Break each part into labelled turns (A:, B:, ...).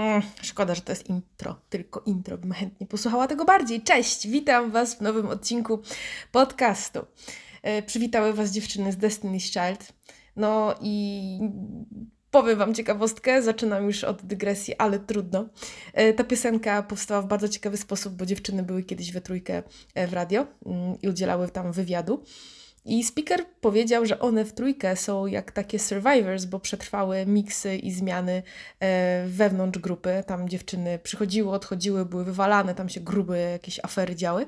A: Mm, szkoda, że to jest intro, tylko intro. Bym chętnie posłuchała tego bardziej. Cześć, witam Was w nowym odcinku podcastu. E, przywitały Was dziewczyny z Destiny's Child. No i powiem Wam ciekawostkę, zaczynam już od dygresji, ale trudno. E, ta piosenka powstała w bardzo ciekawy sposób, bo dziewczyny były kiedyś we trójkę e, w radio mm, i udzielały tam wywiadu. I speaker powiedział, że one w trójkę są jak takie survivors, bo przetrwały miksy i zmiany e, wewnątrz grupy. Tam dziewczyny przychodziły, odchodziły, były wywalane, tam się grube jakieś afery działy.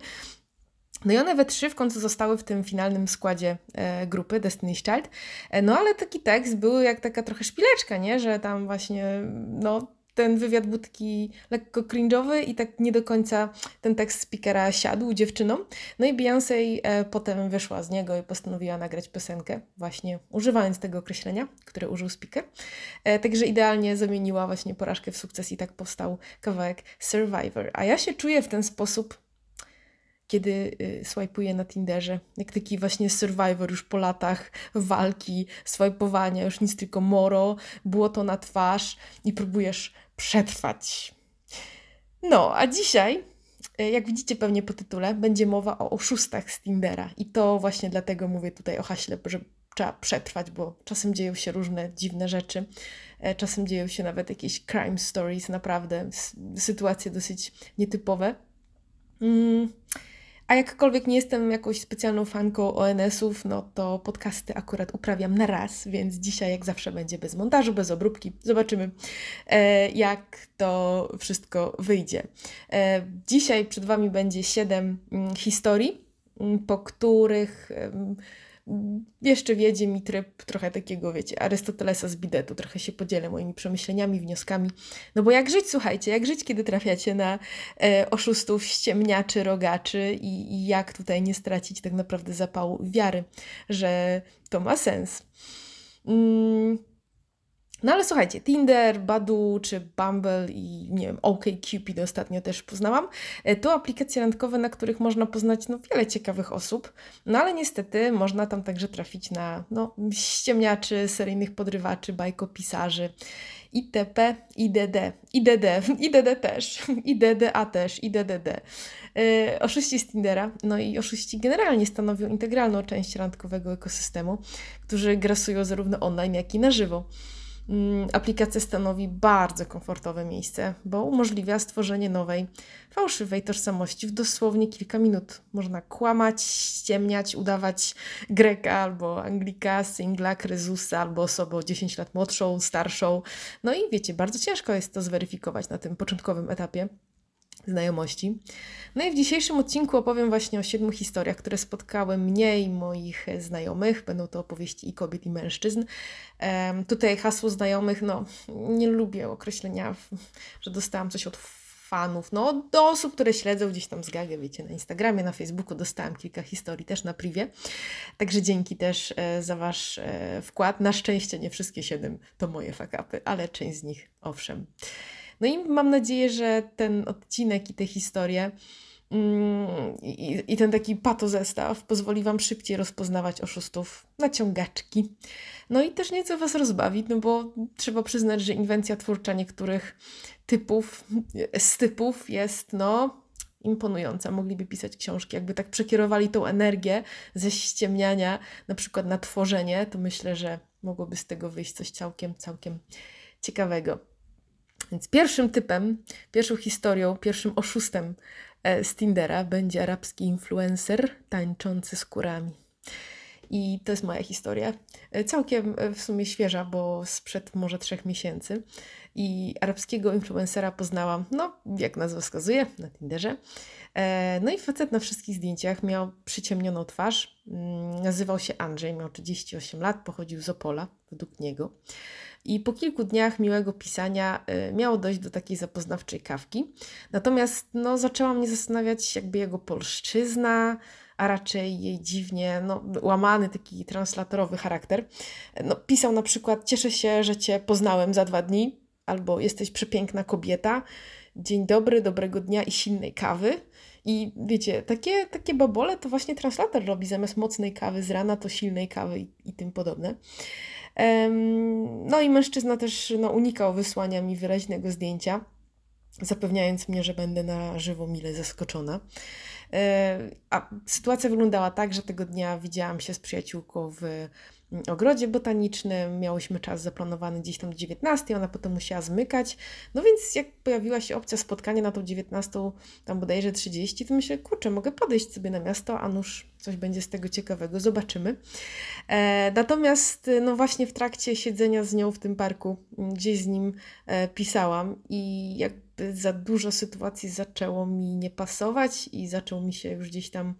A: No i one we trzy w końcu zostały w tym finalnym składzie e, grupy Destiny's Child. E, no ale taki tekst był jak taka trochę szpileczka, nie? Że tam właśnie, no ten wywiad był taki lekko cringe'owy i tak nie do końca ten tekst speakera siadł dziewczynom. No i Beyoncé e, potem wyszła z niego i postanowiła nagrać piosenkę, właśnie używając tego określenia, które użył speaker. E, także idealnie zamieniła właśnie porażkę w sukces i tak powstał kawałek Survivor. A ja się czuję w ten sposób kiedy y, swajpuję na Tinderze. Jak taki właśnie survivor już po latach walki, swajpowania, już nic tylko moro, błoto na twarz i próbujesz przetrwać. No, a dzisiaj, y, jak widzicie pewnie po tytule, będzie mowa o oszustach z Tindera. I to właśnie dlatego mówię tutaj o haśle, że trzeba przetrwać, bo czasem dzieją się różne dziwne rzeczy. E, czasem dzieją się nawet jakieś crime stories, naprawdę sytuacje dosyć nietypowe. Mm. A jakkolwiek nie jestem jakąś specjalną fanką ONS-ów, no to podcasty akurat uprawiam na raz, więc dzisiaj jak zawsze będzie bez montażu, bez obróbki. Zobaczymy, e, jak to wszystko wyjdzie. E, dzisiaj przed Wami będzie siedem mm, historii, mm, po których jeszcze wiedzie mi tryb trochę takiego, wiecie, Arystotelesa z bidetu. Trochę się podzielę moimi przemyśleniami, wnioskami. No bo jak żyć, słuchajcie, jak żyć, kiedy trafiacie na e, oszustów, ściemniaczy, rogaczy i, i jak tutaj nie stracić tak naprawdę zapału wiary, że to ma sens. Mm. No ale słuchajcie, Tinder, Badu czy Bumble i nie wiem, OkCupid ostatnio też poznałam. E, to aplikacje randkowe, na których można poznać no, wiele ciekawych osób, no ale niestety można tam także trafić na no, ściemniaczy, seryjnych podrywaczy, bajkopisarzy itp, idd, idd, idd też, idda też, iddd. Yy, oszuści z Tindera, no i oszuści generalnie stanowią integralną część randkowego ekosystemu, którzy grasują zarówno online, jak i na żywo. Mm, aplikacja stanowi bardzo komfortowe miejsce, bo umożliwia stworzenie nowej, fałszywej tożsamości w dosłownie kilka minut. Można kłamać, ściemniać, udawać Greka albo Anglika, singla, kryzusa albo osobę o 10 lat młodszą, starszą. No i wiecie, bardzo ciężko jest to zweryfikować na tym początkowym etapie znajomości. No i w dzisiejszym odcinku opowiem właśnie o siedmiu historiach, które spotkały mnie i moich znajomych. Będą to opowieści i kobiet, i mężczyzn. Um, tutaj hasło znajomych, no nie lubię określenia, że dostałam coś od fanów, no do osób, które śledzą gdzieś tam z Gagę, wiecie, na Instagramie, na Facebooku dostałam kilka historii też na privie. Także dzięki też e, za Wasz e, wkład. Na szczęście nie wszystkie siedem to moje fakapy, ale część z nich owszem. No i mam nadzieję, że ten odcinek i te historie mm, i, i ten taki patozestaw pozwoli Wam szybciej rozpoznawać oszustów, naciągaczki. No i też nieco Was rozbawić, no bo trzeba przyznać, że inwencja twórcza niektórych typów, z typów jest no imponująca. Mogliby pisać książki. Jakby tak przekierowali tą energię ze ściemniania na przykład na tworzenie, to myślę, że mogłoby z tego wyjść coś całkiem, całkiem ciekawego. Więc pierwszym typem, pierwszą historią, pierwszym oszustem e, z Tindera będzie arabski influencer tańczący skórami. I to jest moja historia. E, całkiem e, w sumie świeża, bo sprzed może trzech miesięcy. I arabskiego influencera poznałam, no jak nazwa wskazuje, na Tinderze. No i facet na wszystkich zdjęciach miał przyciemnioną twarz. Mm, nazywał się Andrzej, miał 38 lat, pochodził z Opola, według niego. I po kilku dniach miłego pisania y, miało dojść do takiej zapoznawczej kawki. Natomiast no, zaczęła mnie zastanawiać jakby jego polszczyzna, a raczej jej dziwnie no, łamany taki translatorowy charakter. No, pisał na przykład: Cieszę się, że Cię poznałem za dwa dni, albo jesteś przepiękna kobieta. Dzień dobry, dobrego dnia i silnej kawy. I wiecie, takie, takie babole to właśnie translator robi zamiast mocnej kawy z rana, to silnej kawy i, i tym podobne. No i mężczyzna też no, unikał wysłania mi wyraźnego zdjęcia, zapewniając mnie, że będę na żywo mile zaskoczona. E, a sytuacja wyglądała tak, że tego dnia widziałam się z przyjaciółką w ogrodzie botanicznym, miałyśmy czas zaplanowany gdzieś tam do 19, ona potem musiała zmykać. No więc jak pojawiła się opcja spotkania na tą 19, tam bodajże 30, to myślę, kurczę, mogę podejść sobie na miasto, a nuż coś będzie z tego ciekawego, zobaczymy. E, natomiast no właśnie w trakcie siedzenia z nią w tym parku, gdzieś z nim e, pisałam i jakby za dużo sytuacji zaczęło mi nie pasować i zaczął mi się już gdzieś tam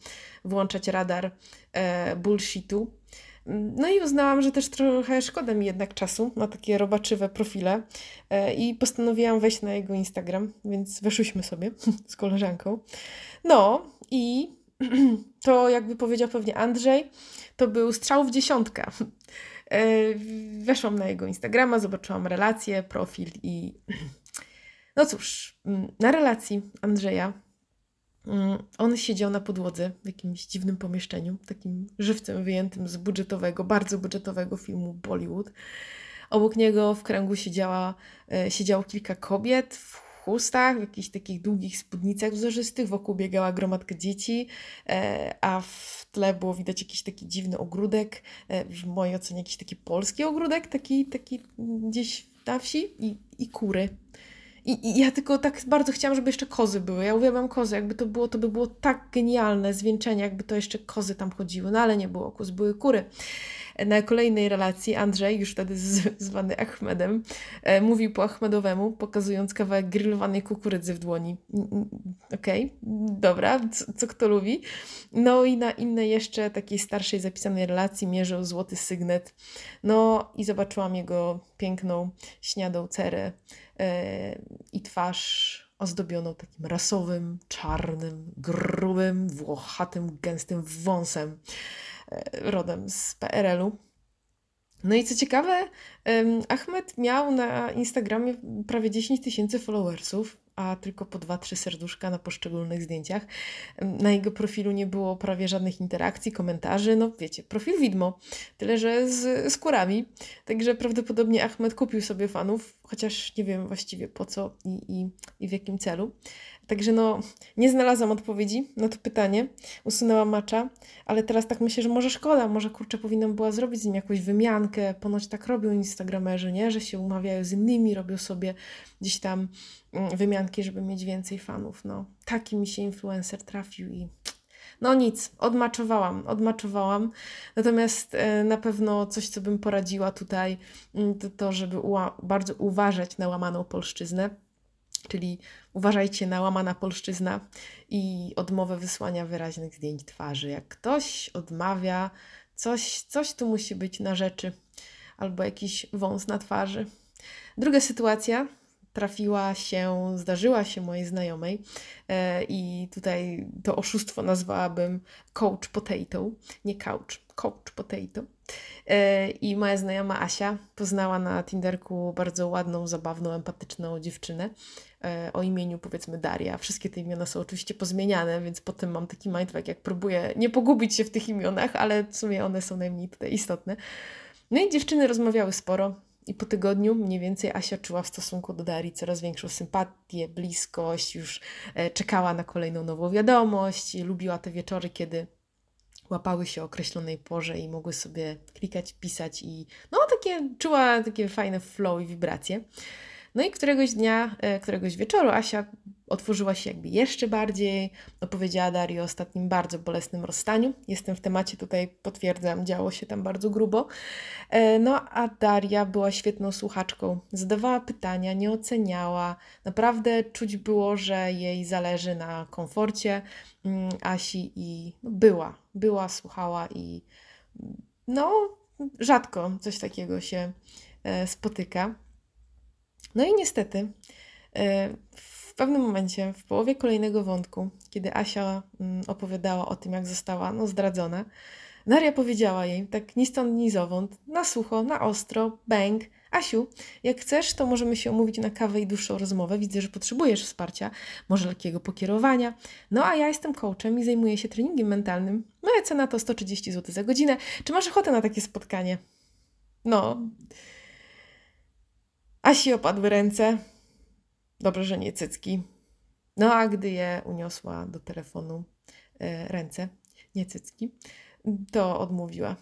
A: włączać radar e, bullshitu no i uznałam, że też trochę szkoda mi jednak czasu na takie robaczywe profile e, i postanowiłam wejść na jego Instagram, więc weszłyśmy sobie z koleżanką. No i to jakby powiedział pewnie Andrzej, to był strzał w dziesiątkę. E, weszłam na jego Instagrama, zobaczyłam relację, profil i no cóż, na relacji Andrzeja Mm, on siedział na podłodze w jakimś dziwnym pomieszczeniu, takim żywcem wyjętym z budżetowego, bardzo budżetowego filmu Bollywood. Obok niego w kręgu siedziała, e, siedziało kilka kobiet w chustach, w jakichś takich długich spódnicach wzorzystych, wokół biegała gromadka dzieci, e, a w tle było widać jakiś taki dziwny ogródek, e, w mojej ocenie jakiś taki polski ogródek, taki, taki gdzieś na wsi i, i kury. I, I, ja tylko tak bardzo chciałam, żeby jeszcze kozy były. Ja uwielbiam kozy. Jakby to było, to by było tak genialne zwieńczenie, jakby to jeszcze kozy tam chodziły. No ale nie było koz, były kury. Na kolejnej relacji Andrzej, już wtedy zwany Ahmedem, e, mówił po Ahmedowemu, pokazując kawałek grillowanej kukurydzy w dłoni. Okej, okay, dobra, co, co, kto lubi. No i na innej jeszcze takiej starszej zapisanej relacji mierzył złoty sygnet. No i zobaczyłam jego piękną, śniadą cerę E, i twarz ozdobioną takim rasowym, czarnym, grubym, włochatym, gęstym wąsem rodem z PRL-u. No i co ciekawe, Ahmed miał na Instagramie prawie 10 tysięcy followersów a tylko po dwa, trzy serduszka na poszczególnych zdjęciach. Na jego profilu nie było prawie żadnych interakcji, komentarzy. No wiecie, profil widmo, tyle że z skórami. Także prawdopodobnie Ahmed kupił sobie fanów, chociaż nie wiem właściwie po co i, i, i w jakim celu. Także no, nie znalazłam odpowiedzi na to pytanie. Usunęłam macza, ale teraz tak myślę, że może szkoda, może kurczę powinnam była zrobić z nim jakąś wymiankę. Ponoć tak robią instagramerzy, nie? Że się umawiają z innymi, robią sobie gdzieś tam mm, wymianki, żeby mieć więcej fanów. No, taki mi się influencer trafił i no nic, odmaczowałam, odmaczowałam. Natomiast e, na pewno coś, co bym poradziła tutaj, mm, to to, żeby bardzo uważać na łamaną polszczyznę czyli uważajcie na łamana polszczyzna i odmowę wysłania wyraźnych zdjęć twarzy. Jak ktoś odmawia, coś, coś tu musi być na rzeczy albo jakiś wąs na twarzy. Druga sytuacja trafiła się, zdarzyła się mojej znajomej e, i tutaj to oszustwo nazwałabym coach potato, nie couch, coach potato. E, I moja znajoma Asia poznała na Tinderku bardzo ładną, zabawną, empatyczną dziewczynę e, o imieniu powiedzmy Daria. Wszystkie te imiona są oczywiście pozmieniane, więc potem mam taki mindfuck, jak próbuję nie pogubić się w tych imionach, ale w sumie one są najmniej tutaj istotne. No i dziewczyny rozmawiały sporo. I po tygodniu mniej więcej Asia czuła w stosunku do Darii coraz większą sympatię, bliskość, już e, czekała na kolejną nową wiadomość, lubiła te wieczory, kiedy łapały się o określonej porze i mogły sobie klikać, pisać i no takie, czuła takie fajne flow i wibracje. No i któregoś dnia, e, któregoś wieczoru Asia otworzyła się jakby jeszcze bardziej, opowiedziała Darii o ostatnim bardzo bolesnym rozstaniu. Jestem w temacie, tutaj potwierdzam, działo się tam bardzo grubo. E, no a Daria była świetną słuchaczką, zadawała pytania, nie oceniała. Naprawdę czuć było, że jej zależy na komforcie mm, Asi i no, była, była, słuchała i no rzadko coś takiego się e, spotyka. No i niestety e, w pewnym momencie, w połowie kolejnego wątku, kiedy Asia mm, opowiadała o tym, jak została no, zdradzona, Daria powiedziała jej, tak ni stąd, ni zowąd, na sucho, na ostro, bang, Asiu, jak chcesz, to możemy się umówić na kawę i dłuższą rozmowę. Widzę, że potrzebujesz wsparcia, może lekkiego pokierowania. No a ja jestem coachem i zajmuję się treningiem mentalnym. Moja cena to 130 zł za godzinę. Czy masz ochotę na takie spotkanie? No. Asi opadły ręce. Dobrze, że nie cycki. No a gdy je uniosła do telefonu e, ręce, nie cycki, to odmówiła.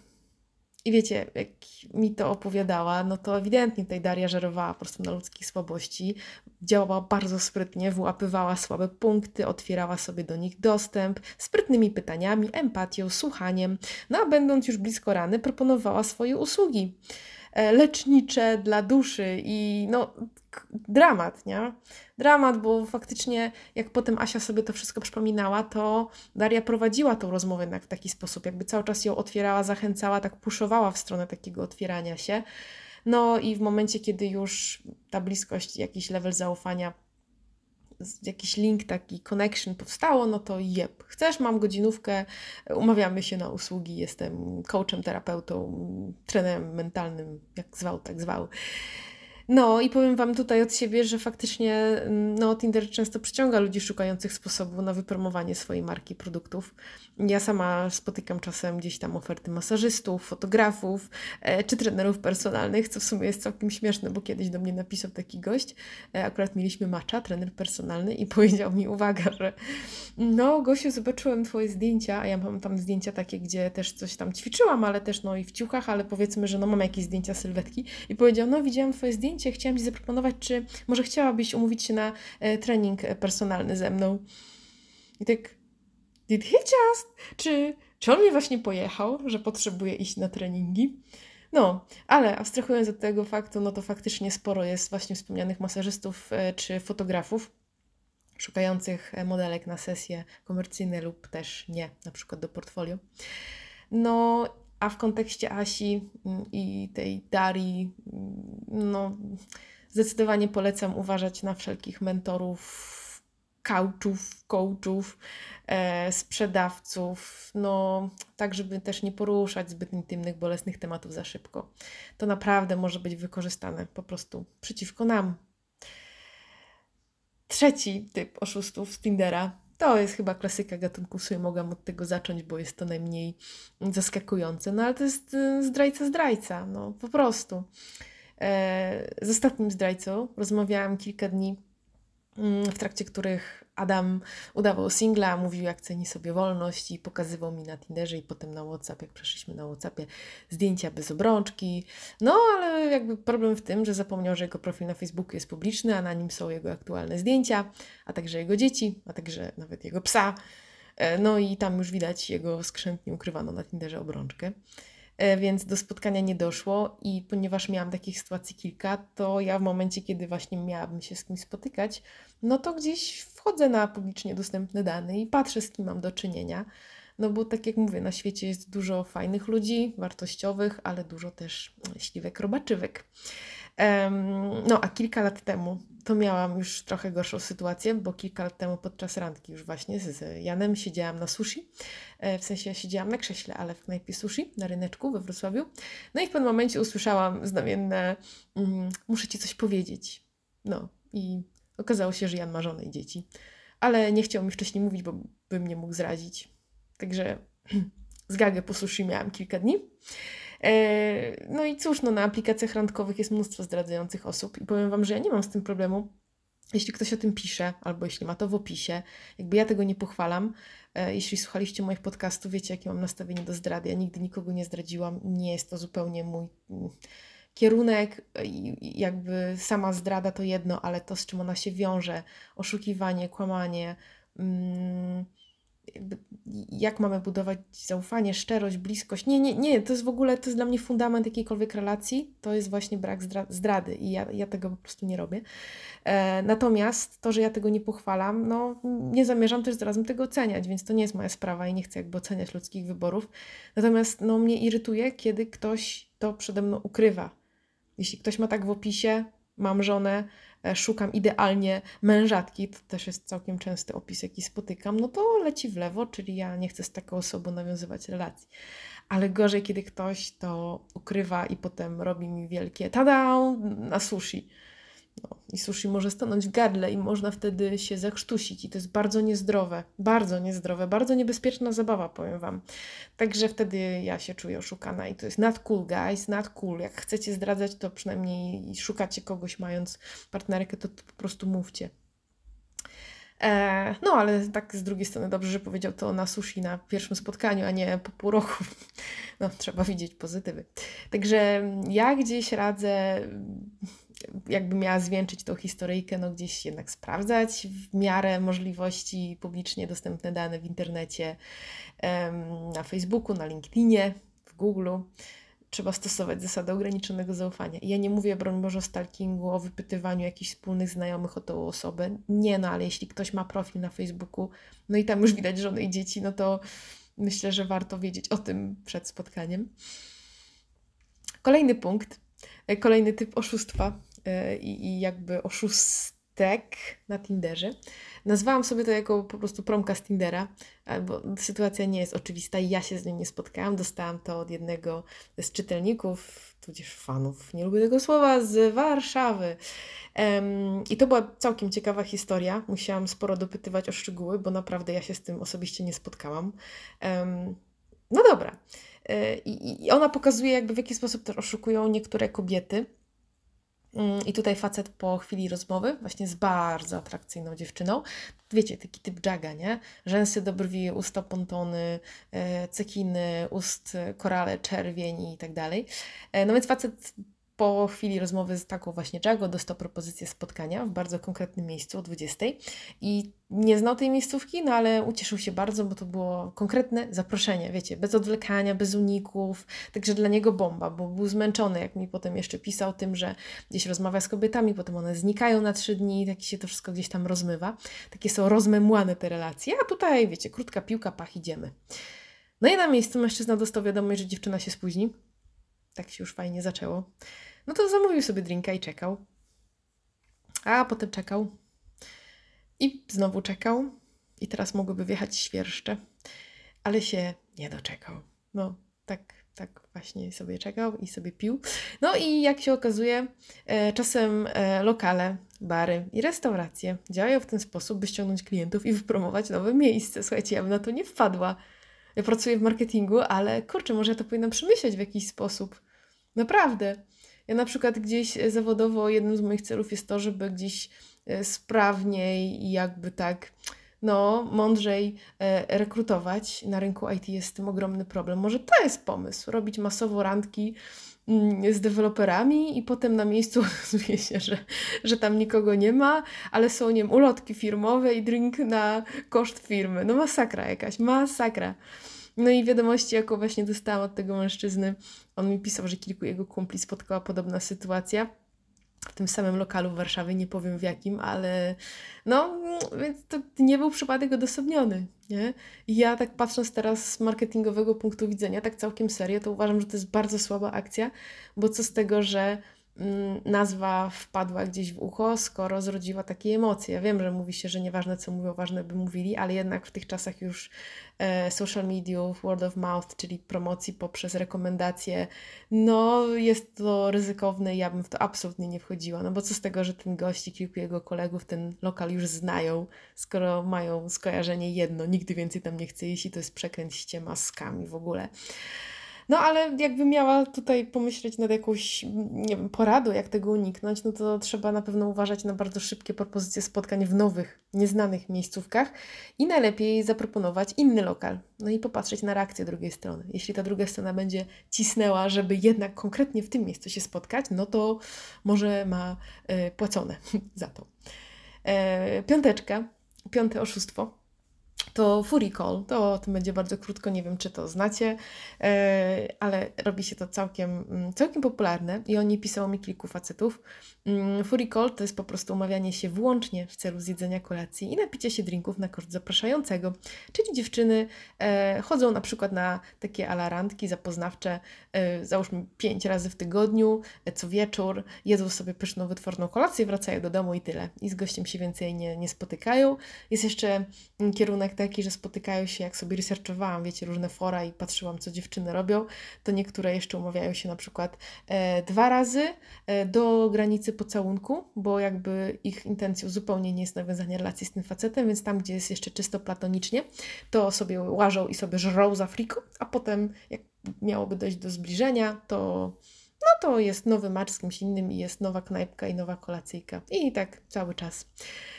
A: I wiecie, jak mi to opowiadała, no to ewidentnie tutaj Daria żerowała po prostu na ludzkich słabości. Działała bardzo sprytnie, wyłapywała słabe punkty, otwierała sobie do nich dostęp, sprytnymi pytaniami, empatią, słuchaniem. No a będąc już blisko rany, proponowała swoje usługi e, lecznicze dla duszy i no dramat, nie? Dramat, bo faktycznie jak potem Asia sobie to wszystko przypominała, to Daria prowadziła tą rozmowę jednak w taki sposób, jakby cały czas ją otwierała, zachęcała, tak puszowała w stronę takiego otwierania się. No i w momencie, kiedy już ta bliskość, jakiś level zaufania, jakiś link, taki connection powstało, no to jeb, chcesz, mam godzinówkę, umawiamy się na usługi, jestem coachem, terapeutą, trenerem mentalnym, jak zwał, tak zwał. No i powiem Wam tutaj od siebie, że faktycznie mm, no, Tinder często przyciąga ludzi szukających sposobu na wypromowanie swojej marki produktów. Ja sama spotykam czasem gdzieś tam oferty masażystów, fotografów e, czy trenerów personalnych, co w sumie jest całkiem śmieszne, bo kiedyś do mnie napisał taki gość, e, akurat mieliśmy macza, trener personalny i powiedział mi, uwaga, że no Gosiu, zobaczyłem Twoje zdjęcia, a ja mam tam zdjęcia takie, gdzie też coś tam ćwiczyłam, ale też no i w ciuchach, ale powiedzmy, że no mam jakieś zdjęcia sylwetki i powiedział, no widziałam Twoje zdjęcia, chciałam Ci zaproponować, czy może chciałabyś umówić się na e, trening personalny ze mną. I tak, did he just? Czy, czy on mnie właśnie pojechał, że potrzebuje iść na treningi? No, ale abstrahując od tego faktu, no to faktycznie sporo jest właśnie wspomnianych masażystów e, czy fotografów szukających e, modelek na sesje komercyjne lub też nie, na przykład do portfolio. No a w kontekście Asi mm, i tej Darii, mm, no zdecydowanie polecam uważać na wszelkich mentorów, coachów, coachów, e, sprzedawców, no tak, żeby też nie poruszać zbyt intymnych, bolesnych tematów za szybko. To naprawdę może być wykorzystane po prostu przeciwko nam. Trzeci typ oszustów z Tindera to jest chyba klasyka gatunku, w sumie mogłam od tego zacząć, bo jest to najmniej zaskakujące. No ale to jest y, zdrajca zdrajca, no po prostu. E, z ostatnim zdrajcą rozmawiałam kilka dni, w trakcie których Adam udawał singla, mówił jak ceni sobie wolność i pokazywał mi na Tinderze i potem na WhatsApp, jak przeszliśmy na WhatsAppie, zdjęcia bez obrączki. No, ale jakby problem w tym, że zapomniał, że jego profil na Facebooku jest publiczny, a na nim są jego aktualne zdjęcia, a także jego dzieci, a także nawet jego psa. E, no i tam już widać jego skrzętnie ukrywaną na Tinderze obrączkę. E, więc do spotkania nie doszło i ponieważ miałam takich sytuacji kilka, to ja w momencie, kiedy właśnie miałabym się z kimś spotykać, no to gdzieś wchodzę na publicznie dostępne dane i patrzę, z kim mam do czynienia. No bo tak jak mówię, na świecie jest dużo fajnych ludzi, wartościowych, ale dużo też śliwek robaczywek. No a kilka lat temu to miałam już trochę gorszą sytuację, bo kilka lat temu podczas randki już właśnie z Janem siedziałam na sushi. E, w sensie siedziałam na krześle, ale w knajpie sushi na ryneczku we Wrocławiu. No i w pewnym momencie usłyszałam znamienne mm, muszę Ci coś powiedzieć. No i okazało się, że Jan ma żonę i dzieci. Ale nie chciał mi wcześniej mówić, bo by mnie mógł zrazić. Także z gagę po sushi miałam kilka dni. E, no i cóż, no na aplikacjach randkowych jest mnóstwo zdradzających osób i powiem Wam, że ja nie mam z tym problemu. Jeśli ktoś o tym pisze, albo jeśli ma to w opisie, jakby ja tego nie pochwalam. E, jeśli słuchaliście moich podcastów, wiecie, jakie mam nastawienie do zdrady. Ja nigdy nikogo nie zdradziłam, nie jest to zupełnie mój mm, kierunek, jakby sama zdrada to jedno, ale to, z czym ona się wiąże, oszukiwanie, kłamanie. Mm, jak mamy budować zaufanie, szczerość, bliskość. Nie, nie, nie, to jest w ogóle, to jest dla mnie fundament jakiejkolwiek relacji, to jest właśnie brak zdrady i ja, ja tego po prostu nie robię. E, natomiast to, że ja tego nie pochwalam, no nie zamierzam też zarazem tego oceniać, więc to nie jest moja sprawa i nie chcę jakby oceniać ludzkich wyborów. Natomiast no mnie irytuje, kiedy ktoś to przede mną ukrywa. Jeśli ktoś ma tak w opisie, mam żonę, szukam idealnie mężatki, to też jest całkiem częsty opis, jaki spotykam, no to leci w lewo, czyli ja nie chcę z taką osobą nawiązywać relacji. Ale gorzej, kiedy ktoś to ukrywa i potem robi mi wielkie tada na sushi. No, I sushi może stanąć w gardle i można wtedy się zakrztusić. I to jest bardzo niezdrowe, bardzo niezdrowe, bardzo niebezpieczna zabawa, powiem Wam. Także wtedy ja się czuję oszukana i to jest not cool, guys, not cool. Jak chcecie zdradzać, to przynajmniej szukacie kogoś mając partnerkę, to, to po prostu mówcie. E, no, ale tak z drugiej strony dobrze, że powiedział to na sushi na pierwszym spotkaniu, a nie po pół roku. No, trzeba widzieć pozytywy. Także ja gdzieś radzę, jakby miała zwieńczyć tą historyjkę, no gdzieś jednak sprawdzać w miarę możliwości publicznie dostępne dane w internecie, na Facebooku, na LinkedInie, w Google trzeba stosować zasadę ograniczonego zaufania. I ja nie mówię, broń Boże, o stalkingu, o wypytywaniu jakichś wspólnych znajomych o tą osobę. Nie, no ale jeśli ktoś ma profil na Facebooku, no i tam już widać żony i dzieci, no to myślę, że warto wiedzieć o tym przed spotkaniem. Kolejny punkt, e, kolejny typ oszustwa i, i jakby oszustek na Tinderze Nazwałam sobie to jako po prostu promka z Tindera, bo sytuacja nie jest oczywista i ja się z nim nie spotkałam. Dostałam to od jednego z czytelników, tudzież fanów, nie lubię tego słowa, z Warszawy. Um, I to była całkiem ciekawa historia. Musiałam sporo dopytywać o szczegóły, bo naprawdę ja się z tym osobiście nie spotkałam. Um, no dobra. E, I, I ona pokazuje, jakby w jaki sposób też oszukują niektóre kobiety I tutaj facet po chwili rozmowy, właśnie z bardzo atrakcyjną dziewczyną, wiecie, taki typ jaga, nie? Rzęsy do brwi, usta pontony, e, cekiny, ust korale, czerwień i tak dalej. E, no więc facet po chwili rozmowy z taką właśnie Jago dostał propozycję spotkania w bardzo konkretnym miejscu o 20. I nie znał tej miejscówki, no ale ucieszył się bardzo, bo to było konkretne zaproszenie, wiecie, bez odwlekania, bez uników. Także dla niego bomba, bo był zmęczony, jak mi potem jeszcze pisał tym, że gdzieś rozmawia z kobietami, potem one znikają na trzy dni, tak się to wszystko gdzieś tam rozmywa. Takie są rozmemłane te relacje, a tutaj, wiecie, krótka piłka, pach, idziemy. No i na miejscu mężczyzna dostał wiadomość, że dziewczyna się spóźni. Tak się już fajnie zaczęło. No to zamówił sobie drinka i czekał. A potem czekał. I znowu czekał. I teraz mogłyby wjechać świerszcze. Ale się nie doczekał. No, tak, tak właśnie sobie czekał i sobie pił. No i jak się okazuje, e, czasem e, lokale, bary i restauracje działają w ten sposób, by ściągnąć klientów i wypromować nowe miejsce. Słuchajcie, ja bym na to nie wpadła. Ja pracuję w marketingu, ale kurczę, może ja to powinnam przemyśleć w jakiś sposób. Naprawdę. Ja na przykład gdzieś e, zawodowo jednym z moich celów jest to, żeby gdzieś e, sprawniej i jakby tak no, mądrzej e, rekrutować. Na rynku IT jest z tym ogromny problem. Może to jest pomysł, robić masowo randki mm, z deweloperami i potem na miejscu okazuje się, że, że tam nikogo nie ma, ale są, nie wiem, ulotki firmowe i drink na koszt firmy. No masakra jakaś, masakra. No i wiadomości, jaką właśnie dostałam od tego mężczyzny, on mi pisał, że kilku jego kumpli spotkała podobna sytuacja w tym samym lokalu w Warszawie, nie powiem w jakim, ale no, więc to nie był przypadek odosobniony, nie? I ja tak patrząc teraz z marketingowego punktu widzenia, tak całkiem serio, to uważam, że to jest bardzo słaba akcja, bo co z tego, że nazwa wpadła gdzieś w ucho, skoro zrodziła takie emocje. Ja wiem, że mówi się, że nieważne co mówią, ważne by mówili, ale jednak w tych czasach już e, social mediów, word of mouth, czyli promocji poprzez rekomendacje, no jest to ryzykowne i ja bym w to absolutnie nie wchodziła. No bo co z tego, że ten gość i kilku jego kolegów ten lokal już znają, skoro mają skojarzenie jedno, nigdy więcej tam nie chce iść i to jest przekręć ściema skami w ogóle. No ale jakby miała tutaj pomyśleć nad jakąś, nie wiem, poradą, jak tego uniknąć, no to trzeba na pewno uważać na bardzo szybkie propozycje spotkań w nowych, nieznanych miejscówkach i najlepiej zaproponować inny lokal. No i popatrzeć na reakcję drugiej strony. Jeśli ta druga strona będzie cisnęła, żeby jednak konkretnie w tym miejscu się spotkać, no to może ma y, płacone za to. E, piąteczka, piąte oszustwo to Fury Call. To o tym będzie bardzo krótko, nie wiem czy to znacie, e, ale robi się to całkiem, mm, całkiem popularne i o niej pisało mi kilku facetów. Mm, Fury Call to jest po prostu umawianie się wyłącznie w celu zjedzenia kolacji i napicia się drinków na koszt zapraszającego. Czyli dziewczyny e, chodzą na przykład na takie alarantki zapoznawcze, e, załóżmy pięć razy w tygodniu, co wieczór, jedzą sobie pyszną, wytworną kolację, wracają do domu i tyle. I z gościem się więcej nie, nie spotykają. Jest jeszcze mm, kierunek taki, że spotykają się, jak sobie researchowałam, wiecie, różne fora i patrzyłam, co dziewczyny robią, to niektóre jeszcze umawiają się na przykład e, dwa razy e, do granicy pocałunku, bo jakby ich intencją zupełnie nie jest nawiązanie relacji z tym facetem, więc tam, gdzie jest jeszcze czysto platonicznie, to sobie łażą i sobie żrą za friku, a potem jak miałoby dojść do zbliżenia, to no to jest nowy match z kimś innym i jest nowa knajpka i nowa kolacyjka. I tak cały czas.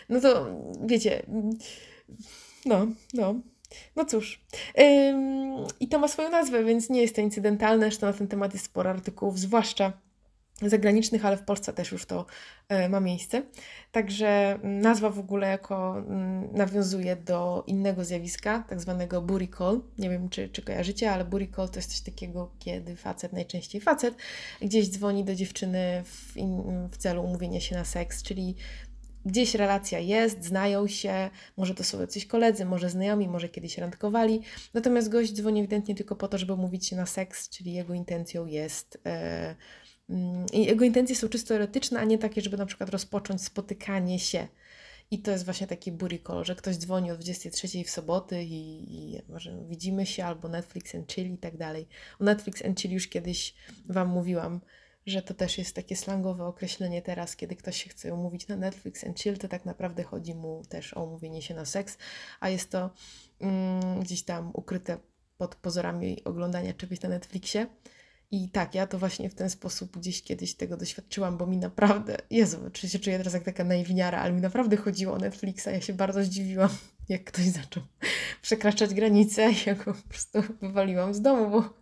A: No to wiecie, no, no. No cóż. Ym, I to ma swoją nazwę, więc nie jest to incydentalne. Zresztą na ten temat jest sporo artykułów, zwłaszcza zagranicznych, ale w Polsce też już to e, ma miejsce. Także nazwa w ogóle jako mm, nawiązuje do innego zjawiska, tak zwanego booty call. Nie wiem, czy, czy kojarzycie, ale booty call to jest coś takiego, kiedy facet, najczęściej facet, gdzieś dzwoni do dziewczyny w, in, w celu umówienia się na seks, czyli gdzieś relacja jest, znają się, może to są jacyś koledzy, może znajomi, może kiedyś randkowali. Natomiast gość dzwoni ewidentnie tylko po to, żeby umówić się na seks, czyli jego intencją jest... E, Mm, I jego intencje są czysto erotyczne, a nie takie, żeby na przykład rozpocząć spotykanie się. I to jest właśnie taki booty call, że ktoś dzwoni o 23 w soboty i, i może widzimy się, albo Netflix and chill i tak dalej. O Netflix and chill już kiedyś Wam mówiłam, że to też jest takie slangowe określenie teraz, kiedy ktoś się chce umówić na Netflix and chill, to tak naprawdę chodzi mu też o umówienie się na seks, a jest to mm, gdzieś tam ukryte pod pozorami oglądania czegoś na Netflixie. I tak, ja to właśnie w ten sposób gdzieś kiedyś tego doświadczyłam, bo mi naprawdę, Jezu, czy się czuję teraz jak taka naiwniara, ale mi naprawdę chodziło o Netflixa. Ja się bardzo zdziwiłam, jak ktoś zaczął przekraczać granice ja go po prostu wywaliłam z domu, bo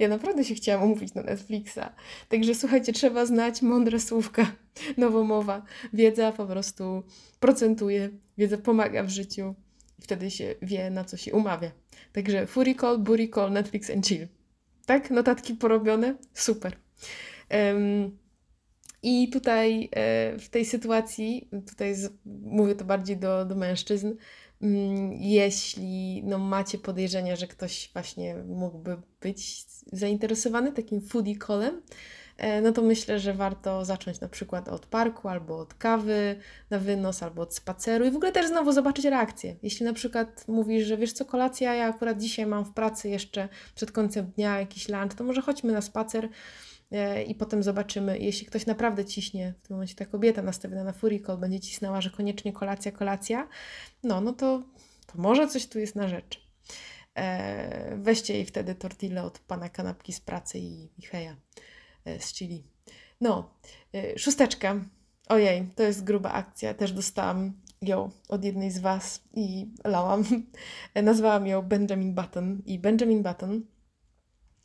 A: ja naprawdę się chciałam umówić na Netflixa. Także słuchajcie, trzeba znać mądre słówka, nowomowa. Wiedza po prostu procentuje, wiedza pomaga w życiu wtedy się wie, na co się umawia. Także Fury Call, Booty Call, Netflix and Chill. Tak? Notatki porobione? Super. Um, I tutaj e, w tej sytuacji, tutaj z, mówię to bardziej do, do mężczyzn, um, jeśli no, macie podejrzenia, że ktoś właśnie mógłby być zainteresowany takim foodie callem, no to myślę, że warto zacząć na przykład od parku, albo od kawy na wynos, albo od spaceru i w ogóle też znowu zobaczyć reakcję. Jeśli na przykład mówisz, że wiesz co, kolacja, ja akurat dzisiaj mam w pracy jeszcze przed końcem dnia jakiś lunch, to może chodźmy na spacer e, i potem zobaczymy. Jeśli ktoś naprawdę ciśnie, w tym momencie ta kobieta nastawiona na fury call będzie cisnęła, że koniecznie kolacja, kolacja, no, no to, to może coś tu jest na rzecz. E, weźcie jej wtedy tortillę od pana kanapki z pracy i, i heja. E, z Chili. No, e, szósteczka. Ojej, to jest gruba akcja. Też dostałam ją od jednej z Was i lałam. E, nazwałam ją Benjamin Button. I Benjamin Button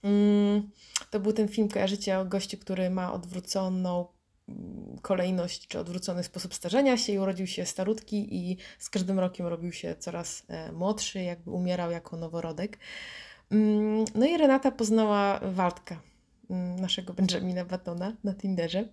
A: mm, to był ten film, kojarzycie, o gościu, który ma odwróconą mm, kolejność czy odwrócony sposób starzenia się i urodził się starutki i z każdym rokiem robił się coraz młodszy, jakby umierał jako noworodek. Mm, no i Renata poznała Waldka, naszego Benjamina Battona na Tinderze.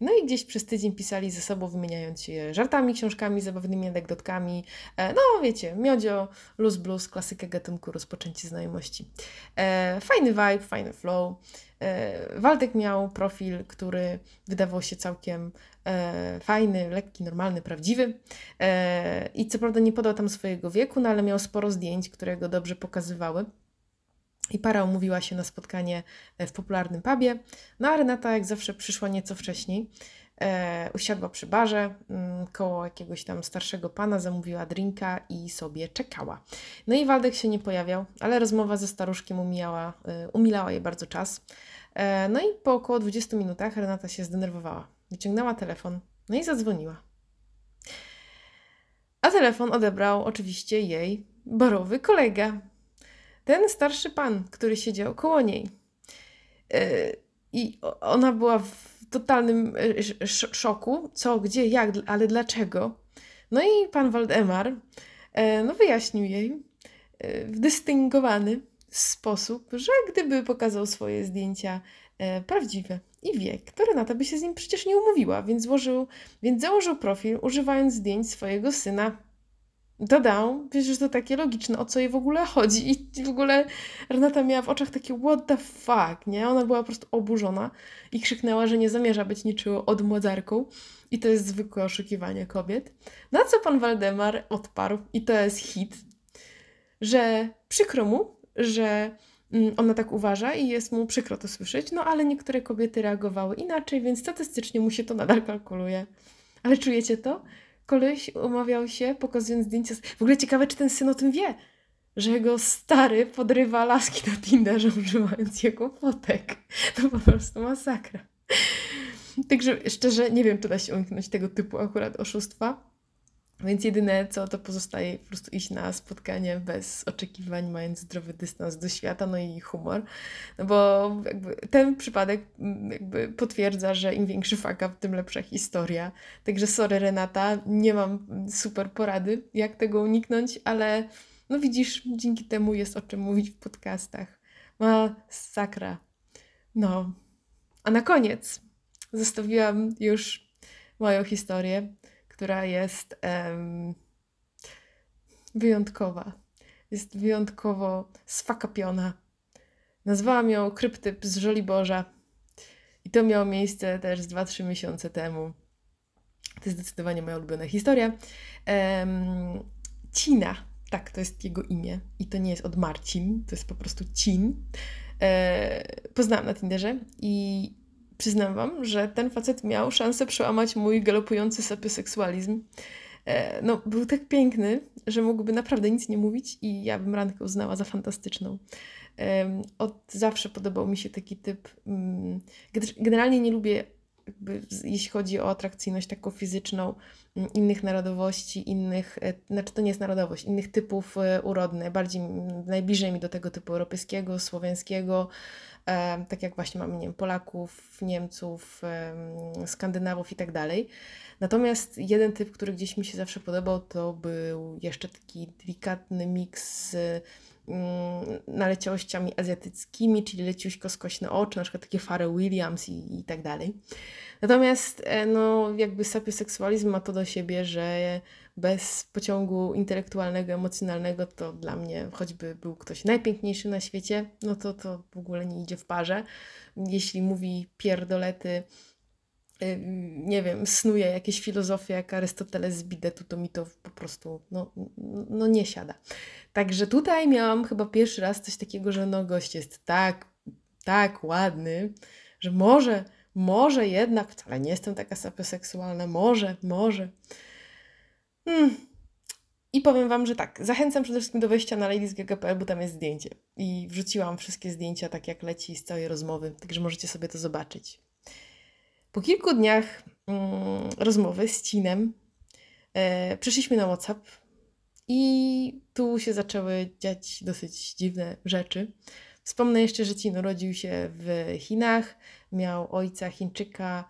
A: No i gdzieś przez tydzień pisali ze sobą, wymieniając się żartami, książkami, zabawnymi anegdotkami. E, no wiecie, miodzio, luz blues, klasykę gatunku, rozpoczęcie znajomości. E, fajny vibe, fajny flow. E, Waldek miał profil, który wydawał się całkiem fajny, lekki, normalny, prawdziwy. I co prawda nie podał tam swojego wieku, no ale miał sporo zdjęć, które go dobrze pokazywały. I para umówiła się na spotkanie e, w popularnym pubie. No a Renata, jak zawsze, przyszła nieco wcześniej. E, usiadła przy barze mm, koło jakiegoś tam starszego pana, zamówiła drinka i sobie czekała. No i Waldek się nie pojawiał, ale rozmowa ze staruszkiem umijała, e, umilała jej bardzo czas. E, no i po około 20 minutach Renata się zdenerwowała. Wyciągnęła telefon, no i zadzwoniła. A telefon odebrał oczywiście jej barowy kolega, ten starszy pan, który siedział koło niej. E, I ona była w totalnym e, szoku, co, gdzie, jak, ale dlaczego. No i pan Waldemar e, no, wyjaśnił jej w dystyngowany sposób, że gdyby pokazał swoje zdjęcia prawdziwe i wiek, to Renata by się z nim przecież nie umówiła, więc, złożył, więc założył profil używając zdjęć swojego syna dodał, wiesz, że to takie logiczne, o co jej w ogóle chodzi. I w ogóle Renata miała w oczach takie what the fuck, nie? Ona była po prostu oburzona i krzyknęła, że nie zamierza być niczym odmłodzarką. I to jest zwykłe oszukiwanie kobiet. Na co pan Waldemar odparł, i to jest hit. że przykro mu, że mm, ona tak uważa i jest mu przykro to słyszeć, no ale niektóre kobiety reagowały inaczej, więc statystycznie mu się to nadal kalkuluje. Ale czujecie to? Koleś umawiał się, pokazując zdjęcia. W ogóle ciekawe, czy ten syn o tym wie, że jego stary podrywa laski na Tinderze, używając jego fotek. To po prostu masakra. Także szczerze nie wiem, czy da się uniknąć tego typu akurat oszustwa. Więc jedyne co, to pozostaje po prostu iść na spotkanie bez oczekiwań, mając zdrowy dystans do świata, no i humor. No bo ten przypadek mm, jakby potwierdza, że im większy faka, tym lepsza historia. Także sorry Renata, nie mam super porady, jak tego uniknąć, ale no widzisz, dzięki temu jest o czym mówić w podcastach. Ma sakra. No. A na koniec zostawiłam już moją historię która jest um, wyjątkowa. Jest wyjątkowo sfakapiona. Nazwałam ją Kryptyp z Żoliborza. I to miało miejsce też z 2-3 miesiące temu. To jest zdecydowanie moja ulubiona historia. Um, Cina, tak, to jest jego imię. I to nie jest od Marcin, to jest po prostu Cin. E, poznałam na Tinderze i przyznam Wam, że ten facet miał szansę przełamać mój galopujący sapioseksualizm. E, no, był tak piękny, że mógłby naprawdę nic nie mówić i ja bym randkę uznała za fantastyczną. Od zawsze podobał mi się taki typ. Mm, generalnie nie lubię, jakby, jeśli chodzi o atrakcyjność taką fizyczną, mm, innych narodowości, innych, e, znaczy to nie jest narodowość, innych typów e, urodnych, bardziej najbliżej mi do tego typu europejskiego, słowiańskiego, tak jak właśnie mamy nie wiem, Polaków, Niemców, Skandynawów i tak dalej. Natomiast jeden typ, który gdzieś mi się zawsze podobał, to był jeszcze taki delikatny miks mm, naleciałościami azjatyckimi, czyli leciuśko skośne oczy, na przykład takie Pharrell Williams i, i tak dalej. Natomiast e, no, jakby sapioseksualizm ma to do siebie, że bez pociągu intelektualnego, emocjonalnego, to dla mnie, choćby był ktoś najpiękniejszy na świecie, no to to w ogóle nie idzie w parze. Jeśli mówi pierdolety, y, nie wiem, snuje jakieś filozofie jak Arystoteles z bidetu, to mi to po prostu no, no nie siada. Także tutaj miałam chyba pierwszy raz coś takiego, że no gość jest tak, tak ładny, że może, może jednak, wcale nie jestem taka sapioseksualna, może, może. Hmm. I powiem Wam, że tak, zachęcam przede wszystkim do wejścia na ladiesgg.pl, bo tam jest zdjęcie. I wrzuciłam wszystkie zdjęcia tak jak leci z całej rozmowy, także możecie sobie to zobaczyć. Po kilku dniach mm, rozmowy z Cinem e, przyszliśmy na WhatsApp i tu się zaczęły dziać dosyć dziwne rzeczy. Wspomnę jeszcze, że Cin urodził się w Chinach, miał ojca Chińczyka,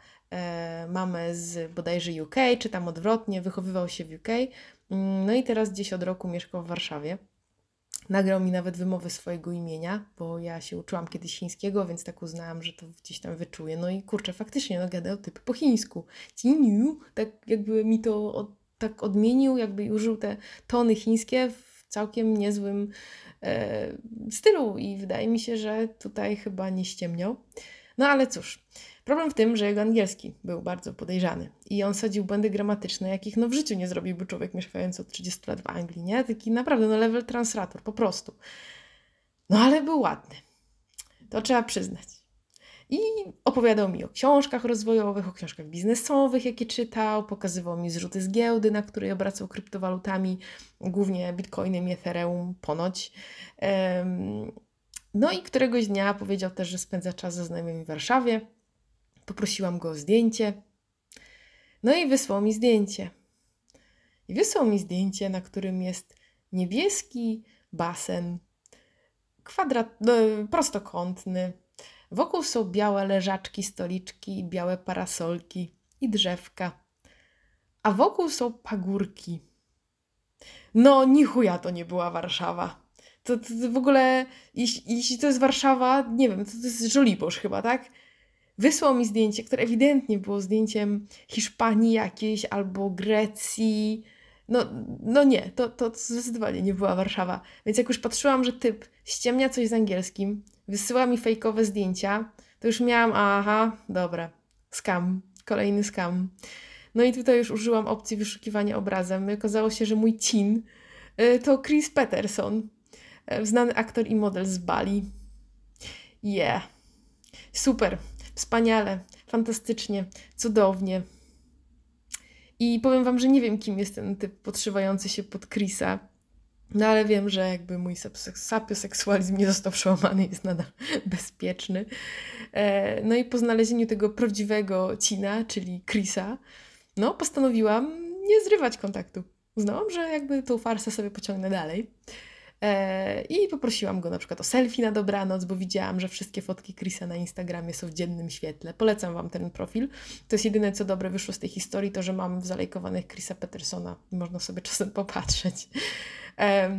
A: mamę z bodajże UK, czy tam odwrotnie, wychowywał się w UK. Mm, no i teraz gdzieś od roku mieszkał w Warszawie. Nagrał mi nawet wymowy swojego imienia, bo ja się uczyłam kiedyś chińskiego, więc tak uznałam, że to gdzieś tam wyczuję. No i kurczę, faktycznie no, gadał typ po chińsku. Ciniu, tak jakby mi to od, tak odmienił, jakby użył te tony chińskie w całkiem niezłym e, stylu i wydaje mi się, że tutaj chyba nie ściemniał. No ale cóż, problem w tym, że jego angielski był bardzo podejrzany i on sadził błędy gramatyczne, jakich no w życiu nie zrobiłby człowiek mieszkający od 30 lat w Anglii, nie? Taki naprawdę no level translator, po prostu. No ale był ładny. To trzeba przyznać. I opowiadał mi o książkach rozwojowych, o książkach biznesowych, jakie czytał, pokazywał mi zrzuty z giełdy, na której obracał kryptowalutami, głównie bitcoinem i ethereum ponoć. No i któregoś dnia powiedział też, że spędza czas ze znajomymi w Warszawie. Poprosiłam go o zdjęcie. No i wysłał mi zdjęcie. I wysłał mi zdjęcie, na którym jest niebieski basen, kwadrat, no, prostokątny. Wokół są białe leżaczki, stoliczki, białe parasolki i drzewka. A wokół są pagórki. No, ni chuja to nie była Warszawa. To, to, to w ogóle, jeśli, jeśli, to jest Warszawa, nie wiem, to, to jest Żoliborz chyba, tak? Wysłał mi zdjęcie, które ewidentnie było zdjęciem Hiszpanii jakiejś albo Grecji. No, no nie, to, to zdecydowanie nie była Warszawa. Więc jak już patrzyłam, że typ ściemnia coś z angielskim, wysyła mi fejkowe zdjęcia, to już miałam, aha, dobra, skam, kolejny skam. No i tutaj już użyłam opcji wyszukiwania obrazem. Okazało się, że mój cin y, to Chris Peterson. E, znany aktor i model z Bali. Yeah. Super. Wspaniale. Fantastycznie. Cudownie. I powiem Wam, że nie wiem, kim jest ten typ podszywający się pod Chrisa. No ale wiem, że jakby mój sapioseksualizm nie został przełamany, jest nadal bezpieczny. E, no i po znalezieniu tego prawdziwego cina, czyli Chrisa, no postanowiłam nie zrywać kontaktu. Uznałam, że jakby tą farsę sobie pociągnę dalej. E, I poprosiłam go na przykład o selfie na dobranoc, bo widziałam, że wszystkie fotki Chrisa na Instagramie są w dziennym świetle. Polecam Wam ten profil. To jest jedyne, co dobre wyszło z tej historii, to że mam zalejkowanych Chrisa Petersona i można sobie czasem popatrzeć.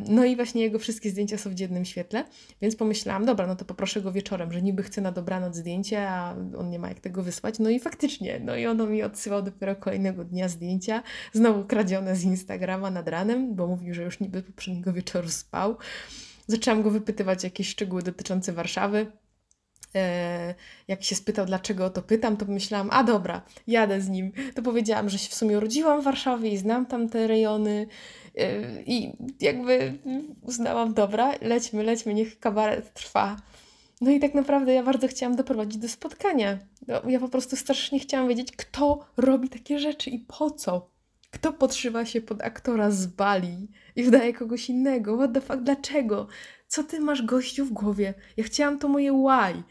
A: No i właśnie jego wszystkie zdjęcia są w dziennym świetle, więc pomyślałam, dobra, no to poproszę go wieczorem, że niby chce na dobranoc zdjęcie, a on nie ma jak tego wysłać. No i faktycznie, no i ono mi odsyłał dopiero kolejnego dnia zdjęcia, znowu kradzione z Instagrama nad ranem, bo mówił, że już niby poprzedniego wieczoru spał. Zaczęłam go wypytywać jakieś szczegóły dotyczące Warszawy. E, jak się spytał, dlaczego o to pytam, to pomyślałam, a dobra, jadę z nim. To powiedziałam, że się w sumie urodziłam w Warszawie i znam tam te rejony. E, I jakby uznałam, dobra, lećmy, lećmy, niech kabaret trwa. No i tak naprawdę ja bardzo chciałam doprowadzić do spotkania. No, ja po prostu strasznie chciałam wiedzieć, kto robi takie rzeczy i po co. Kto podszywa się pod aktora z Bali i wdaje kogoś innego? What the fuck, dlaczego? Co ty masz gościu w głowie? Ja chciałam to moje why.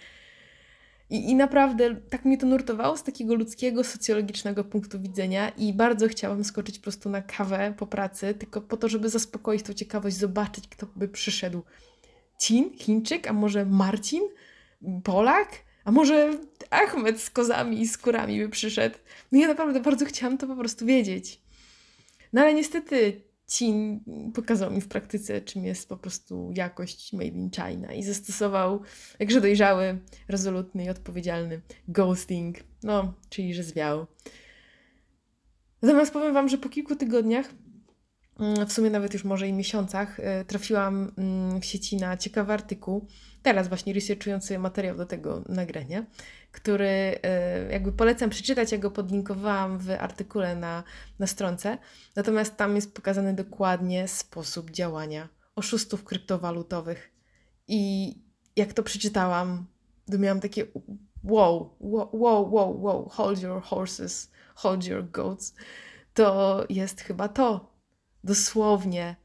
A: I, I naprawdę tak mnie to nurtowało z takiego ludzkiego, socjologicznego punktu widzenia i bardzo chciałam skoczyć po prostu na kawę po pracy, tylko po to, żeby zaspokoić tą ciekawość, zobaczyć, kto by przyszedł. Cin, Chińczyk, a może Marcin, Polak, a może Ahmed z kozami i skórami by przyszedł. No ja naprawdę bardzo chciałam to po prostu wiedzieć. No ale niestety pokazał mi w praktyce, czym jest po prostu jakość made in China i zastosował, jakże dojrzały, rezolutny i odpowiedzialny ghosting, no, czyli że zwiał. Natomiast powiem Wam, że po kilku tygodniach, w sumie nawet już może i miesiącach, e, trafiłam mm, w sieci na ciekawy artykuł, teraz właśnie researchując sobie materiał do tego nagrania, który e, jakby polecam przeczytać, ja go podlinkowałam w artykule na, na stronce, natomiast tam jest pokazany dokładnie sposób działania oszustów kryptowalutowych i jak to przeczytałam, to miałam takie wow, wow, wow, wow, wow, hold your horses, hold your goats. To jest chyba to. Dosłownie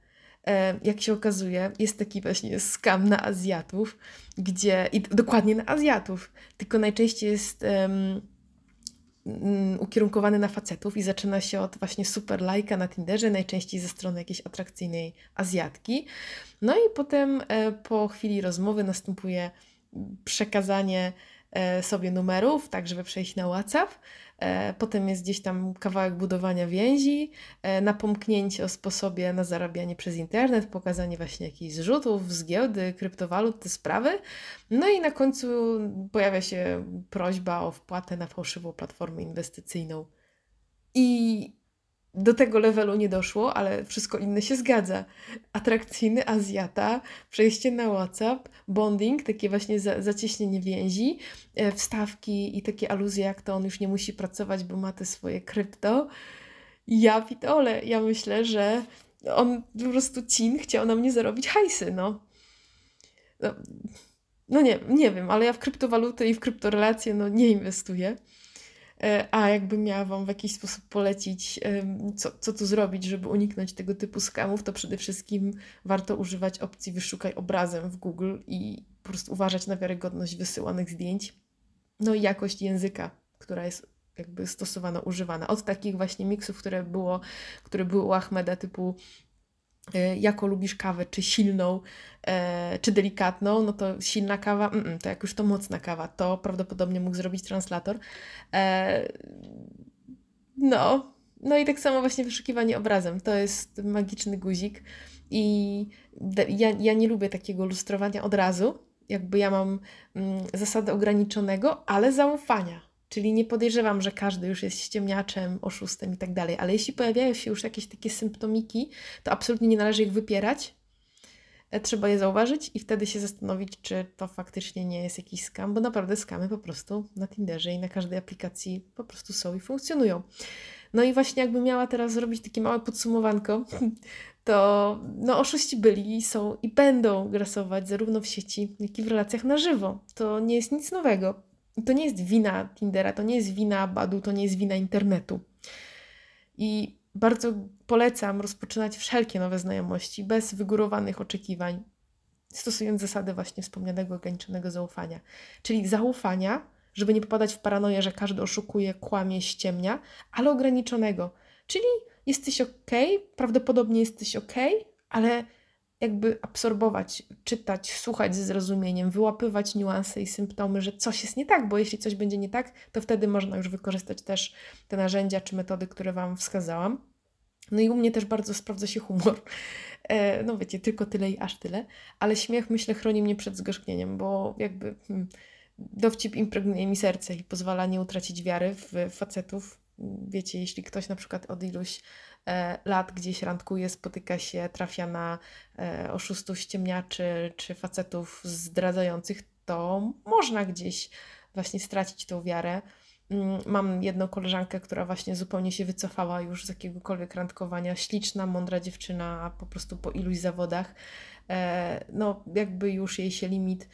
A: E, jak się okazuje, jest taki właśnie skam na Azjatów, gdzie, i dokładnie na Azjatów, tylko najczęściej jest um, ukierunkowany na facetów i zaczyna się od właśnie super lajka na Tinderze, najczęściej ze strony jakiejś atrakcyjnej Azjatki. No i potem e, po chwili rozmowy następuje przekazanie e, sobie numerów, tak żeby przejść na WhatsApp. E, potem jest gdzieś tam kawałek budowania więzi, e, napomknięcie o sposobie na zarabianie przez internet, pokazanie właśnie jakichś zrzutów z giełdy, kryptowalut, te sprawy. No i na końcu pojawia się prośba o wpłatę na fałszywą platformę inwestycyjną. I do tego levelu nie doszło, ale wszystko inne się zgadza. Atrakcyjny Azjata, przejście na WhatsApp, bonding, takie właśnie za, zacieśnienie więzi, e, wstawki i takie aluzje, jak to on już nie musi pracować, bo ma te swoje krypto. Ja pitole, ja myślę, że on po prostu cin chciał na mnie zarobić hajsy, no. No, no nie, nie wiem, ale ja w kryptowaluty i w kryptorelacje no nie inwestuję. E, a jakbym miała Wam w jakiś sposób polecić, co, co tu zrobić, żeby uniknąć tego typu skamów, to przede wszystkim warto używać opcji wyszukaj obrazem w Google i po prostu uważać na wiarygodność wysyłanych zdjęć. No i jakość języka, która jest jakby stosowana, używana. Od takich właśnie miksów, które było, które były u Ahmeda typu E, jako lubisz kawę, czy silną, e, czy delikatną, no to silna kawa, to jak już to mocna kawa, to prawdopodobnie mógł zrobić translator. E, no, no i tak samo właśnie wyszukiwanie obrazem, to jest magiczny guzik i ja, ja nie lubię takiego lustrowania od razu, jakby ja mam mm, zasadę ograniczonego, ale zaufania. Czyli nie podejrzewam, że każdy już jest ściemniaczem, oszustem i tak dalej, ale jeśli pojawiają się już jakieś takie symptomiki, to absolutnie nie należy ich wypierać. E, trzeba je zauważyć i wtedy się zastanowić, czy to faktycznie nie jest jakiś skam, bo naprawdę skamy po prostu na Tinderze i na każdej aplikacji po prostu są i funkcjonują. No i właśnie jakby miała teraz zrobić takie małe podsumowanko, to no oszuści byli, są i będą grasować zarówno w sieci, jak i w relacjach na żywo. To nie jest nic nowego. To nie jest wina Tindera, to nie jest wina Badu, to nie jest wina internetu. I bardzo polecam rozpoczynać wszelkie nowe znajomości bez wygórowanych oczekiwań, stosując zasady właśnie wspomnianego ograniczonego zaufania. Czyli zaufania, żeby nie popadać w paranoję, że każdy oszukuje, kłamie, ściemnia, ale ograniczonego. Czyli jesteś ok, prawdopodobnie jesteś ok, ale jakby absorbować, czytać, słuchać ze zrozumieniem, wyłapywać niuanse i symptomy, że coś jest nie tak, bo jeśli coś będzie nie tak, to wtedy można już wykorzystać też te narzędzia czy metody, które Wam wskazałam. No i u mnie też bardzo sprawdza się humor. E, no wiecie, tylko tyle i aż tyle, ale śmiech myślę chroni mnie przed zgorzknieniem, bo jakby hmm, dowcip impregnuje mi serce i pozwala nie utracić wiary w facetów. Wiecie, jeśli ktoś na przykład od iluś e, lat gdzieś randkuje, spotyka się, trafia na e, oszustów, ściemniaczy czy facetów zdradzających, to można gdzieś właśnie stracić tą wiarę. Mm, mam jedną koleżankę, która właśnie zupełnie się wycofała już z jakiegokolwiek randkowania. Śliczna, mądra dziewczyna, po prostu po iluś zawodach. E, no, jakby już jej się limit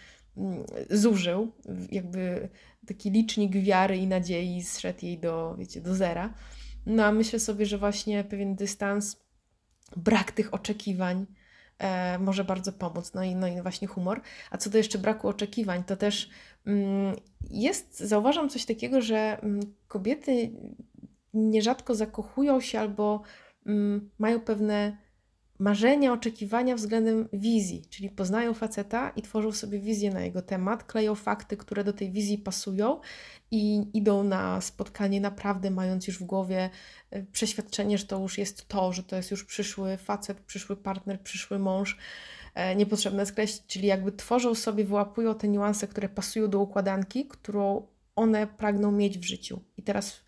A: zużył, jakby taki licznik wiary i nadziei zszedł jej do, wiecie, do zera. No a myślę sobie, że właśnie pewien dystans, brak tych oczekiwań e, może bardzo pomóc. No i, no i właśnie humor. A co do jeszcze braku oczekiwań, to też mm, jest, zauważam coś takiego, że mm, kobiety nierzadko zakochują się albo mm, mają pewne marzenia, oczekiwania względem wizji, czyli poznają faceta i tworzą sobie wizję na jego temat, kleją fakty, które do tej wizji pasują i idą na spotkanie naprawdę mając już w głowie e, przeświadczenie, że to już jest to, że to jest już przyszły facet, przyszły partner, przyszły mąż, e, niepotrzebne skreślić, czyli jakby tworzą sobie, wyłapują te niuanse, które pasują do układanki, którą one pragną mieć w życiu. I teraz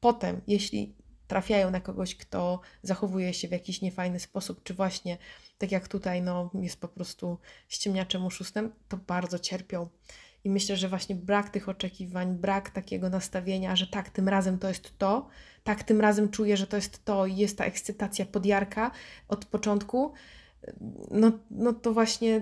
A: potem, jeśli trafiają na kogoś, kto zachowuje się w jakiś niefajny sposób, czy właśnie tak jak tutaj, no, jest po prostu ściemniaczem, oszustem, to bardzo cierpią. I myślę, że właśnie brak tych oczekiwań, brak takiego nastawienia, że tak, tym razem to jest to, tak, tym razem czuję, że to jest to i jest ta ekscytacja podjarka od początku, no, no to właśnie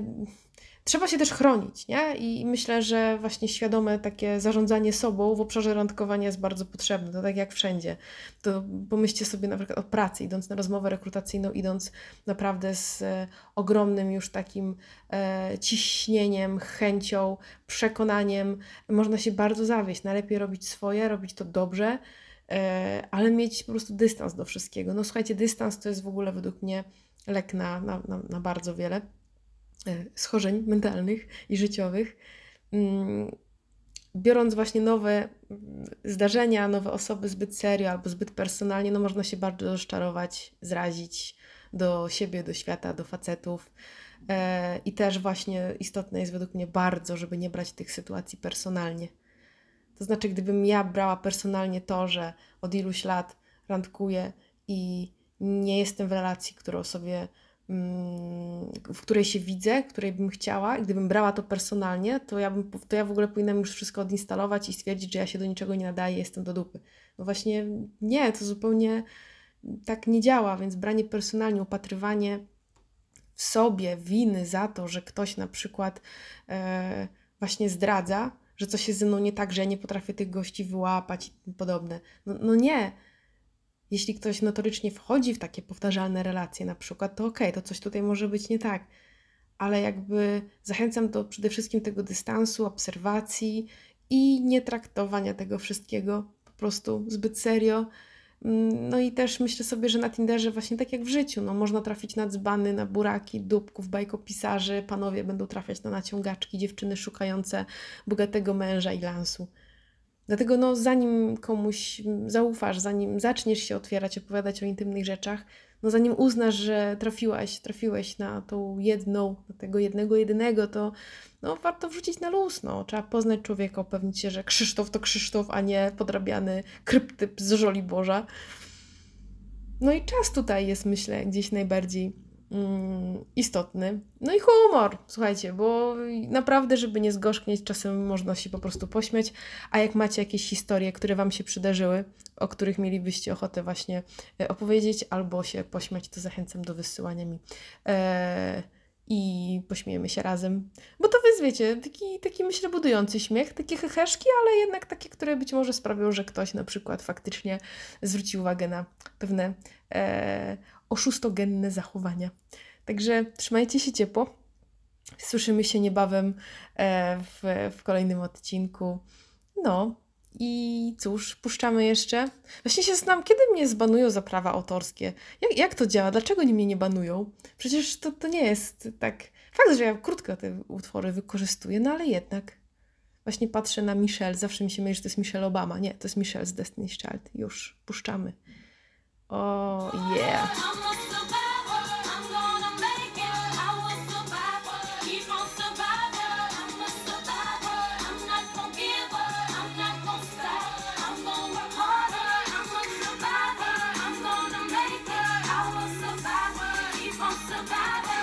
A: trzeba się też chronić, nie? I myślę, że właśnie świadome takie zarządzanie sobą w obszarze randkowania jest bardzo potrzebne, to tak jak wszędzie. To pomyślcie sobie na przykład o pracy, idąc na rozmowę rekrutacyjną, idąc naprawdę z e, ogromnym już takim e, ciśnieniem, chęcią, przekonaniem, można się bardzo zawieść. Najlepiej robić swoje, robić to dobrze, e, ale mieć po prostu dystans do wszystkiego. No słuchajcie, dystans to jest w ogóle według mnie lek na, na, na, na bardzo wiele. E, schorzeń mentalnych i życiowych, mm, biorąc właśnie nowe mm, zdarzenia, nowe osoby zbyt serio albo zbyt personalnie, no można się bardzo rozczarować, zrazić do siebie, do świata, do facetów. E, I też właśnie istotne jest według mnie bardzo, żeby nie brać tych sytuacji personalnie. To znaczy, gdybym ja brała personalnie to, że od iluś lat randkuję i nie jestem w relacji, którą sobie w której się widzę, której bym chciała, gdybym brała to personalnie, to ja, bym, to ja w ogóle powinnam już wszystko odinstalować i stwierdzić, że ja się do niczego nie nadaję, jestem do dupy. No właśnie nie, to zupełnie tak nie działa, więc branie personalnie, upatrywanie w sobie winy za to, że ktoś na przykład e, właśnie zdradza, że coś jest ze mną nie tak, że ja nie potrafię tych gości wyłapać i podobne. No, no nie, jeśli ktoś notorycznie wchodzi w takie powtarzalne relacje, na przykład, to okej, okay, to coś tutaj może być nie tak. Ale jakby zachęcam do przede wszystkim tego dystansu, obserwacji i nie traktowania tego wszystkiego po prostu zbyt serio. Mm, no i też myślę sobie, że na Tinderze właśnie tak jak w życiu, no można trafić na dzbany, na buraki, dupków, bajkopisarzy, panowie będą trafiać na naciągaczki, dziewczyny szukające bogatego męża i lansu. Dlatego no, zanim komuś zaufasz, zanim zaczniesz się otwierać, opowiadać o intymnych rzeczach, no zanim uznasz, że trafiłaś, trafiłeś na tą jedną, na tego jednego, jedynego, to no, warto wrzucić na luz. No. Trzeba poznać człowieka, upewnić się, że Krzysztof to Krzysztof, a nie podrabiany kryptyp z Żoli Boża. No i czas tutaj jest, myślę, gdzieś najbardziej istotny. No i humor, słuchajcie, bo naprawdę, żeby nie zgorzknieć, czasem można się po prostu pośmiać, a jak macie jakieś historie, które Wam się przydarzyły, o których mielibyście ochotę właśnie e, opowiedzieć albo się pośmiać, to zachęcam do wysyłania mi. E, i pośmiejemy się razem. Bo to wy wiecie, taki, taki myślę budujący śmiech, takie heheszki, ale jednak takie, które być może sprawią, że ktoś na przykład faktycznie zwróci uwagę na pewne e, oszustogenne zachowania. Także trzymajcie się ciepło. Słyszymy się niebawem e, w, w kolejnym odcinku. No, i cóż, puszczamy jeszcze. Właśnie się znam, kiedy mnie zbanują za prawa autorskie. Jak, jak to działa? Dlaczego oni mnie nie banują? Przecież to, to nie jest tak. Fakt, że ja krótko te utwory wykorzystuję, no ale jednak. Właśnie patrzę na Michelle, zawsze mi się myśli, że to jest Michelle Obama. Nie, to jest Michelle z Destiny's Child. Już, puszczamy. O, oh, yeah.